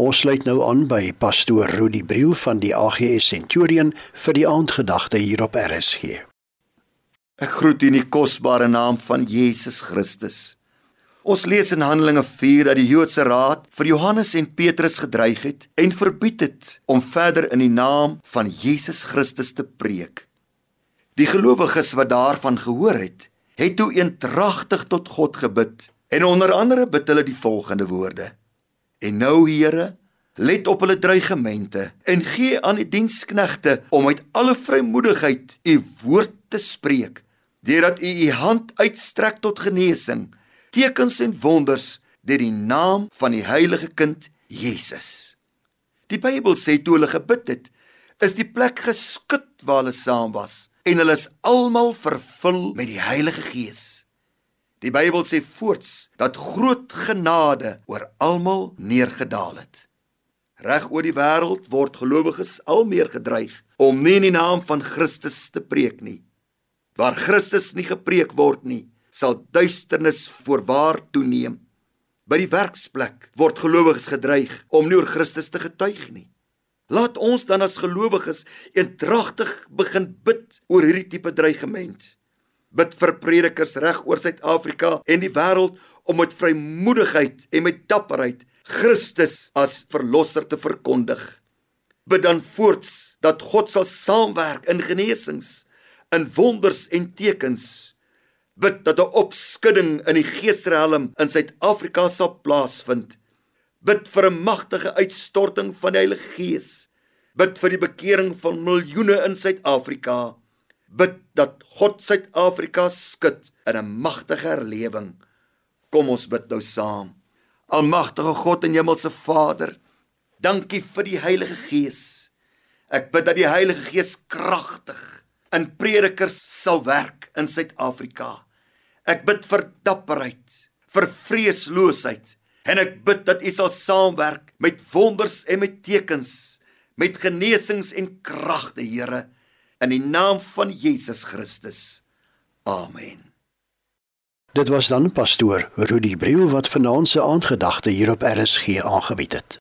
Ons sluit nou aan by pastoor Rudi Briel van die AGS Centurion vir die aandgedagte hier op RSG. Ek groet u in die kosbare naam van Jesus Christus. Ons lees in Handelinge 4 dat die Joodse Raad vir Johannes en Petrus gedreig het en verbied het om verder in die naam van Jesus Christus te preek. Die gelowiges wat daarvan gehoor het, het toe eendragtig tot God gebid en onder andere bid hulle die volgende woorde: En nou Here, let op hulle dreigemente en gee aan die diensknegte om uit alle vrymoedigheid u woord te spreek, deurdat u u hand uitstrek tot genesing, tekens en wonders deur die naam van die heilige kind Jesus. Die Bybel sê toe hulle gebid het, is die plek geskud waar hulle saam was en hulle is almal vervul met die Heilige Gees. Die Bybel sê voorts dat groot genade oor almal neergedaal het. Reg oor die wêreld word gelowiges al meer gedreig om nie in die naam van Christus te preek nie. Waar Christus nie gepreek word nie, sal duisternis voorwaar toeneem. By die werksplek word gelowiges gedreig om nie oor Christus te getuig nie. Laat ons dan as gelowiges eendragtig begin bid oor hierdie tipe dreigement bid vir predikers reg oor Suid-Afrika en die wêreld om met vrymoedigheid en met dapperheid Christus as verlosser te verkondig. Bid dan voorts dat God sal saamwerk in genesings, in wonders en tekens. Bid dat 'n opskudding in die geesrealm in Suid-Afrika sal plaasvind. Bid vir 'n magtige uitstorting van die Heilige Gees. Bid vir die bekering van miljoene in Suid-Afrika bid dat God Suid-Afrika skud in 'n magtige herlewing. Kom ons bid nou saam. Almagtige God en Hemelse Vader, dankie vir die Heilige Gees. Ek bid dat die Heilige Gees kragtig in predikers sal werk in Suid-Afrika. Ek bid vir dapperheid, vir vreesloosheid en ek bid dat U sal saamwerk met wonders en met tekens, met genesings en kragte, Here in die naam van Jesus Christus. Amen. Dit was dan pastoor Rudy Briel wat vanaand se aandgedagte hier op RSG aangebied het.